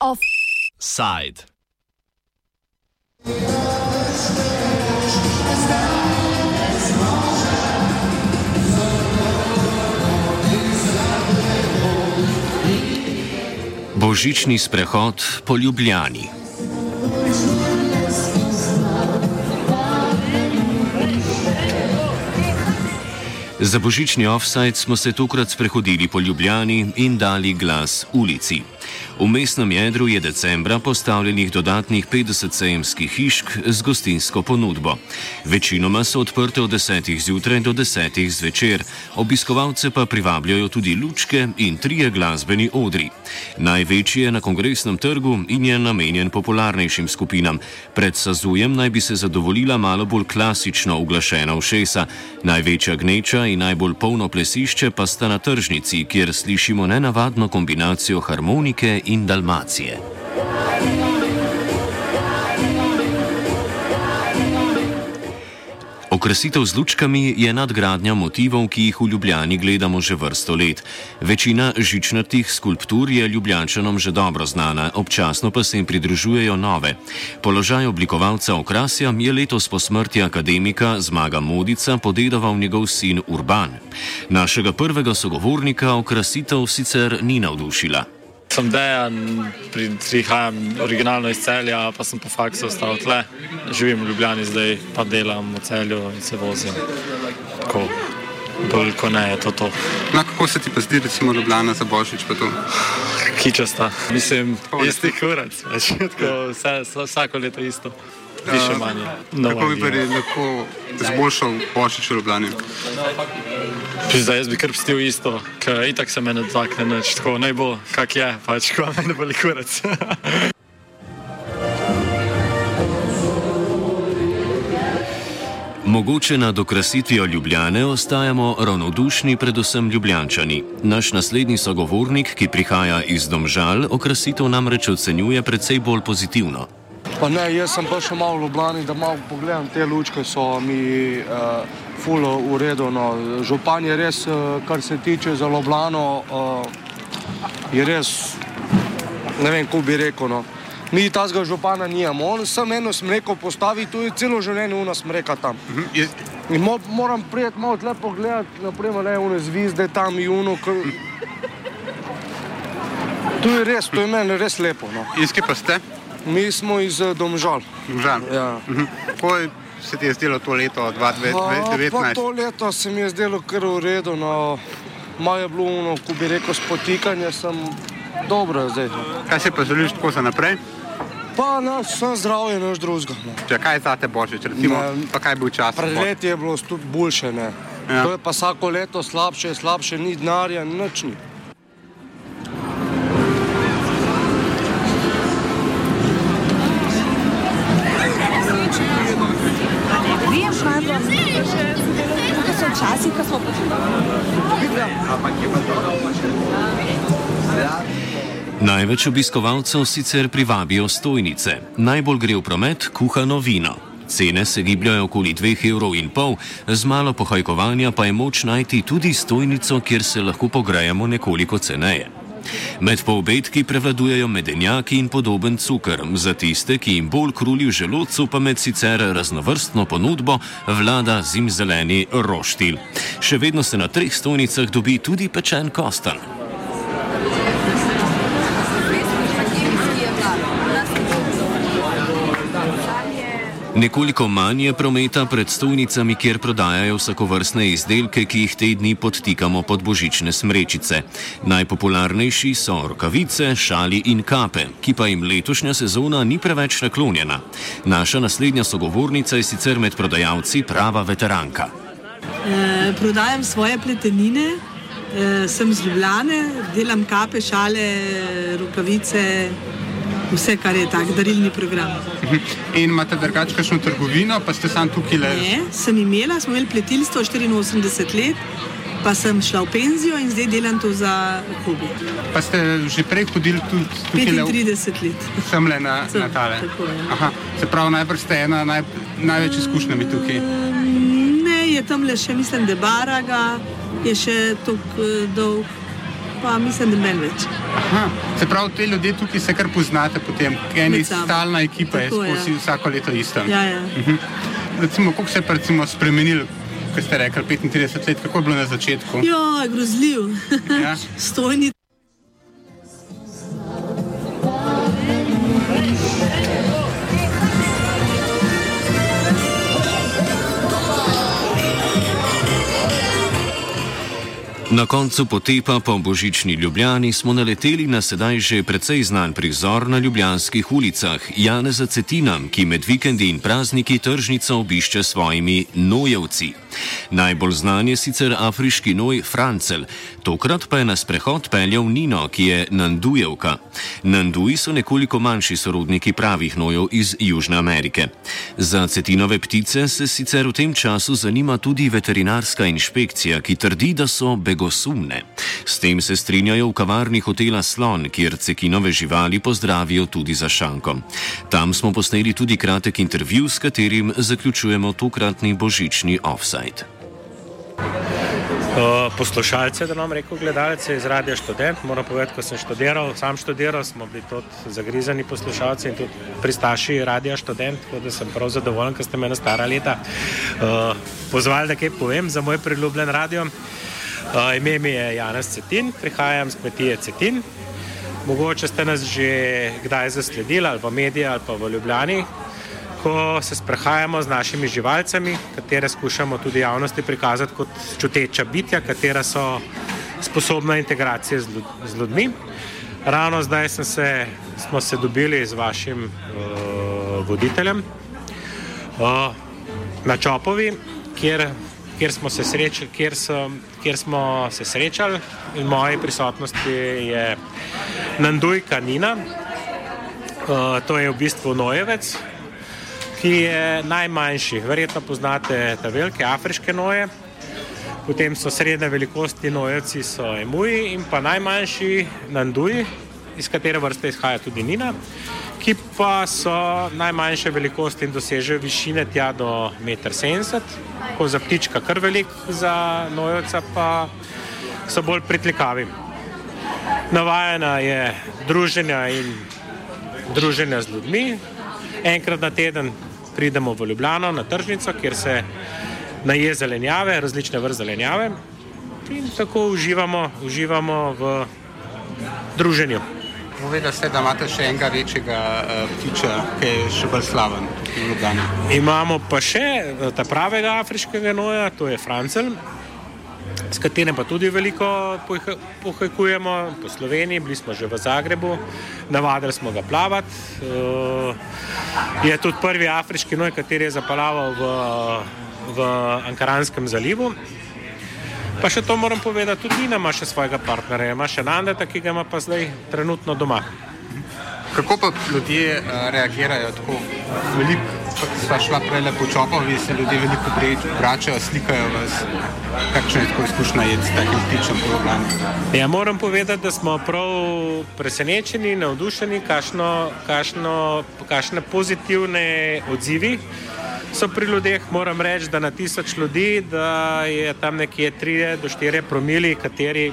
Offside. Božični sprehod po Ljubljani. Za božični offside smo se tokrat sprehodili po Ljubljani in dali glas ulici. V mestnem jedru je decembra postavljenih dodatnih 50 sejemskih hišk z gostinsko ponudbo. Večinoma so odprte od 10. zjutraj do 10. zvečer, obiskovalce pa privabljajo tudi lučke in trije glasbeni odri. Največji je na kongresnem trgu in je namenjen popularnejšim skupinam. Pred Sazujem naj bi se zadovoljila malo bolj klasično uglašena ušesa, največja gneča in najbolj polno plesišče pa sta na tržnici, kjer slišimo nenavadno kombinacijo harmonike in Dalmacije. Okrasitev z lučkami je nadgradnja motivov, ki jih v Ljubljani gledamo že vrsto let. Večina žičnatih skulptur je ljubljančanom že dobro znana, občasno pa se jim pridružujejo nove. Položaj oblikovalca okrasja je letos po smrti akademika Zmaga Modica podedoval njegov sin Urban. Našega prvega sogovornika okrasitev sicer ni navdušila. Sem dejan, prihajam originalno iz celja, pa sem po faksu ostal tle. Živim v Ljubljani zdaj, pa delam v celju in se vozim. Tako, bolj kot ne je to to. Na kako se ti pa zdi, recimo Ljubljana za Božič? Kičasta, mislim, isti kurac, več, tako, vse, vsako leto isto. Više manj. Kako bi bili lahko zboljšal Božič v Ljubljani? Zdaj jaz bi kar pustil isto, ker itak se me ne dotakne nič, tako naj bo, kak je, pač ko me ne boli kurac. Mogoče nad okrasitvijo Ljubljane ostajamo ravnodušni, predvsem Ljubljančani. Naš naslednji sogovornik, ki prihaja iz Domžal, okrasitev namreč ocenjuje precej bolj pozitivno. Pa ne, jaz sem pa še malo v Ljubljani, da malo pogledam te lučke, so mi uh, fulo uredno. Župan je res, uh, kar se tiče za Ljubljano, uh, je res, ne vem, kako bi rekel. No. Mi tazga župana nijamo, on sem eno smreko postavi, tu je celo življenje u nas smreka tam. In mo, moram prijeti malo tle pogledati, naprimer, ne, one zvizde tam i uno, kar... Tu je res, to je meni res lepo, no. Iz kje pa ste? Mi smo iz uh, Domžal. Domžal. Ja. Kako se ti je zdelo to leto Pa 2019? to leto se mi je zdelo kar v redu, no. Malo je bilo, ono, ko bi rekel, spotikanje, sem dobro zdaj. no. Kaj si pa želiš tako za naprej? Pa naš sem zdravje, naš drugega. No. Če kaj za te Božič, recimo, Ne. pa kaj bi včasih? Pred leti je bilo tudi boljše, ne. Ja. To je pa vsako leto slabše, slabše, ni denarja, nič ni. Največ obiskovalcev sicer privabijo stojnice, najbolj gre v promet kuhano vino. Cene se gibljajo okoli 2,5 evrov, z malo pohajkovanja pa je moč najti tudi stojnico, kjer se lahko pogrejemo nekoliko ceneje. Med poobedki prevladujejo medenjaki in podoben cukr, za tiste, ki jim bolj kruli v želodcu, pa med sicer raznovrstno ponudbo vlada zimzeleni roštilj. Še vedno se na treh stojnicah dobi tudi pečen kostan. Nekoliko manj je prometa pred stojnicami, kjer prodajajo vsakovrstne izdelke, ki jih te dni podtikamo pod božične smrečice. Najpopularnejši so rokavice, šali in kape, ki pa jim letošnja sezona ni preveč naklonjena. Naša naslednja sogovornica je sicer med prodajalci prava veteranka. Eh, prodajam svoje pletenine, eh, sem z Ljubljane, delam kape, šale, rokavice, vse, kar je tak darilni program. In imate drugače kakšno trgovino, pa ste sam tukaj le? Ne, sem imela, smo imeli pletilstvo 84 let, pa sem šla v penzijo in zdaj delam to za hobi. Pa ste že prej hodili tudi tukaj le 35 let. Sem le na, Sem, na tale. tako je. Aha, se pravi, najbrž ste ena naj, največ izkušnjami tukaj. Ne, je tam le še, mislim, da Baraga je še tako eh, dolg, pa mislim, da meni več. Aha, se pravi, te ljudje tukaj se kar poznate potem, ena stalna ekipa je Tako, ja. skozi vsako leto ista. Ja, ja. Mhm. Recimo, koliko se je recimo spremenil, ko ste rekli 35 let, kako je bilo na začetku? Ja, grozljiv. Ja. Stojni. Na koncu potepa po božični Ljubljani smo naleteli na sedaj že precej znan prizor na ljubljanskih ulicah Janeza Cetina, ki med vikendi in prazniki tržnico obišče s svojimi nojevci. Najbolj znan je sicer afriški noj Francel, tokrat pa je na sprehod peljal Nino, ki je Nandujevka. Nanduji so nekoliko manjši sorodniki pravih nojev iz Južne Amerike. Za cetinove ptice se sicer v tem času zanima tudi veterinarska inšpekcija, ki trdi, da so begosumne. S tem se strinjajo v kavarni hotela Slon, kjer cekinove živali pozdravijo tudi za šankom. Tam smo posneli tudi kratek intervju, s katerim zaključujemo tokratni božični offside. Uh, poslušalce, da nam reko gledalce iz Radia Študent. Moram povedati, ko sem študiral, sam študiral, smo bili tudi zagrizani poslušalci in tudi pristaši Radia Študent, tako da sem prav zadovoljen, ker ste me na stara leta uh, pozvali, da kaj povem za moj priljubljen radio. Uh, ime mi je Janez Cetin, prihajam z kmetije Cetin. Mogoče ste nas že kdaj zasledili ali v medije ali pa v Ljubljani, ko se sprehajamo z našimi živalcami, katere skušamo tudi javnosti prikazati kot čuteča bitja, katera so sposobna integracije z, ljud, z ljudmi. Ravno zdaj se, smo se dobili z vašim uh, voditeljem uh, na Čopovi, kjer, kjer, smo se srečali, kjer, so, kjer smo se srečali. In v moji prisotnosti je Nandujka Nina, uh, to je v bistvu Nojevec, ki je najmanjši. Verjetno poznate te velike afriške noje, potem so srednje velikosti nojevci, so emuji in pa najmanjši nanduji, iz katere vrste izhaja tudi Nina, ki pa so najmanjše velikosti in dosežejo višine tja do 1,70 m, ko za ptička kar velik, za nojevca pa so bolj pritlikavi. Navajena je druženja in druženja z ljudmi. Enkrat na teden pridemo v Ljubljano na tržnico, kjer se naje zelenjave, različne vrste zelenjave in tako uživamo, uživamo v druženju. Povedali ste, da imate še enega večjega uh, ptiča, ki je še bolj slaven v Ljubljani. Imamo pa še eh, ta pravega afriškega noja, to je Francel, s katerim pa tudi veliko pohaj- pohajkujemo po Sloveniji, bili smo že v Zagrebu, navadili smo ga plavati. Eh, Je tudi prvi afriški noj, kateri je zaplaval v, v Ankaranskem zalivu. Pa še to moram povedati, tudi Nina ima še svojega partnerja, ima še Nandeta, ki ga ima pa zdaj trenutno doma. Kako pa ljudje uh, reagirajo tako veliko? Sva šla prej po čopovi, se ljudje veliko prej vračajo, slikajo vas. Kakšna je tako izkušnja jeti s takim ptičem po Ljubljani? Ja, moram povedati, da smo prav presenečeni, navdušeni, kakšno, kakšno, kakšne pozitivne odzivi so pri ljudeh. Moram reči, da na tisoč ljudi da je tam nekje 3 do 4 promili, kateri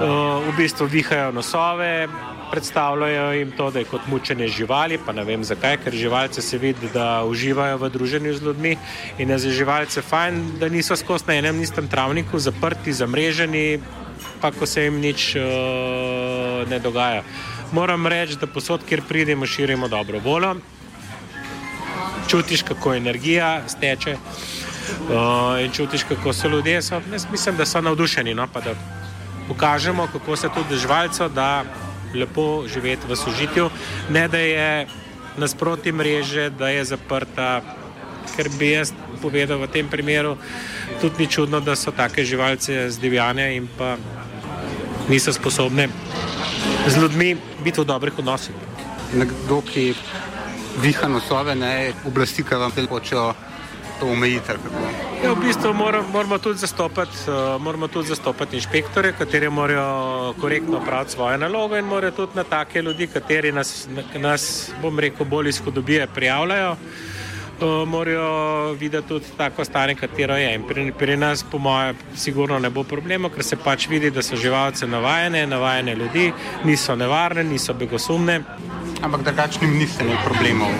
v bistvu vihajo nosove. Predstavljajo jim to, da je kot mučenje živali, pa ne vem zakaj, ker živalce se vidi, da uživajo v druženju z ljudmi in je za živalce fajn, da niso skozi na enem istem travniku zaprti, zamreženi, pa ko se jim nič uh, ne dogaja. Moram reči, da posod, kjer pridemo, širimo dobro voljo, čutiš, kako energija steče uh, in čutiš, kako so ljudje. So, jaz mislim, da so navdušeni, no, pa da pokažemo, kako se tudi živalcev da lepo živeti v sožitju, ne da je nasproti mreže, da je zaprta. Ker bi jaz povedal v tem primeru, tudi ni čudno, da so take živalce zdivjane in pa niso sposobne z ljudmi biti v dobrih odnosih. Nekdo, ki viha nosove, ne oblasti, ki vam hočejo to omejite? Ja, v bistvu moramo, moramo tudi zastopati, uh, moramo tudi zastopati inšpektore, kateri morajo korektno praviti svoje naloge in morajo tudi na take ljudi, kateri nas, nas bom rekel, bolj izhodobije prijavljajo. Uh, morajo videti tudi tako stanje, katero je. In pri, pri nas, po mojem, sigurno ne bo problema, ker se pač vidi, da so živalce navajene, navajene ljudi, niso nevarne, niso begosumne. Ampak drugačnim niste imeli problemov.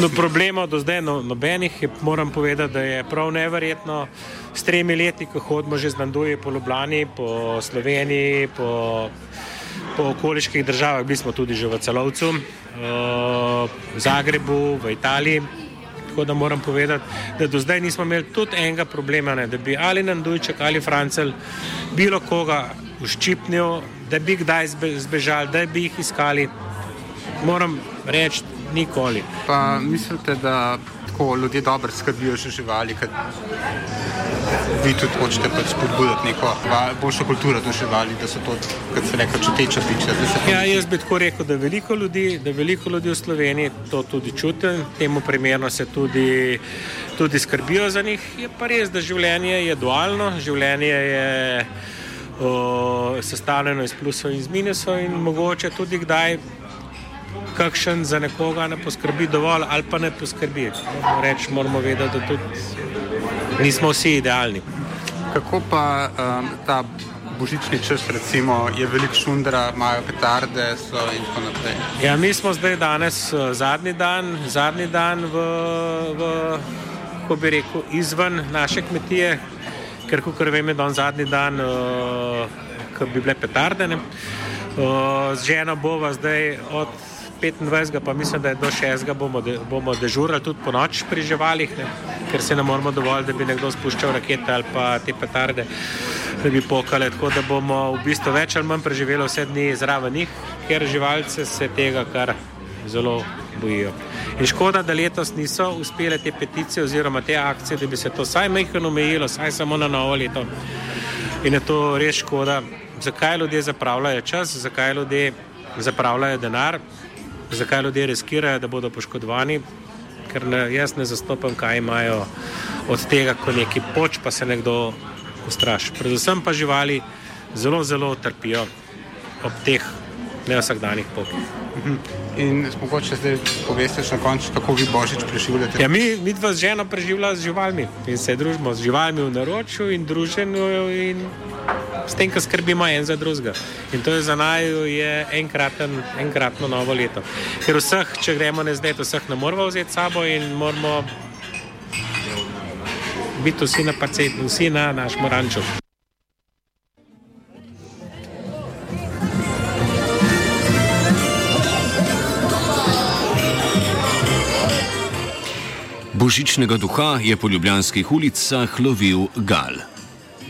No, problemov do zdaj no, nobenih. Je, moram povedati, da je prav neverjetno. S tremi leti, ko hodimo že z Nanduji po Ljubljani, po Sloveniji, po, po okoliških državah, bili smo tudi že v Celovcu, v Zagrebu, v Italiji. Tako da moram povedati, da do zdaj nismo imeli tudi enega problema, ne, da bi ali Nandujček ali Francel bilo koga uščipnil, da bi kdaj zbežali, da bi jih iskali. Moram reči, nikoli. Pa mislite, da tako ljudje dobro skrbijo za živali, kad vi tudi hočete pač spodbuditi neko boljšo kulturo do živali, da so to, kot se reče, čuteča biča. Ja, jaz bi tako rekel, da veliko ljudi, da veliko ljudi v Sloveniji to tudi čuti, temu primerno se tudi, tudi skrbijo za njih. Je pa res, da življenje je dualno, življenje je o, sestavljeno iz plusov in iz minusov in mogoče tudi kdaj kakšen za nekoga ne poskrbi dovolj ali pa ne poskrbi. Reč moramo vedeti, da tudi nismo vsi idealni. Kako pa um, ta božični čas, recimo, je velik šundra, imajo petarde in tako naprej? Ja, mi smo zdaj danes uh, zadnji dan, zadnji dan v, v kako bi rekel, izven naše kmetije, ker kot vem, je dan zadnji dan, uh, ko bi bile petarde. Uh, z ženo bova zdaj od 25, pa mislim, da je do 6. bomo, de, bomo dežurali tudi po noč pri živalih, ne? ker se ne moramo dovolj, da bi nekdo spuščal rakete ali pa te petarde, da bi pokale. Tako da bomo v bistvu več ali manj preživeli vse dni zraven njih, ker živalce se tega kar zelo bojijo. In škoda, da letos niso uspele te peticije oziroma te akcije, da bi se to vsaj mehko omejilo, vsaj samo na novo leto. In je to res škoda, zakaj ljudje zapravljajo čas, zakaj ljudje zapravljajo denar zakaj ljudje riskirajo, da bodo poškodovani, ker ne, jaz ne zastopam, kaj imajo od tega, ko neki poč, pa se nekdo ustraši. Predvsem pa živali zelo, zelo trpijo ob teh nevsakdanjih pokih. Mhm. In mogoče zdaj poveste še na koncu, kako vi božič preživljate? Ja, mi, mi dva z ženo preživljamo z živalmi in se družimo z živalmi v naročju in druženju in s tem, ko skrbimo en za drugega. In to je za naj enkraten, enkratno novo leto. Ker vseh, če gremo ne zdaj, vseh ne moramo vzeti sabo in moramo biti vsi na parceli, vsi na našem ranču. Božičnega duha je po ljubljanskih ulicah lovil Gal.